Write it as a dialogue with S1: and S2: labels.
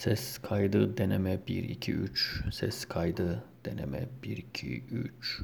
S1: Ses kaydı deneme 1 2 3 ses kaydı deneme 1 2 3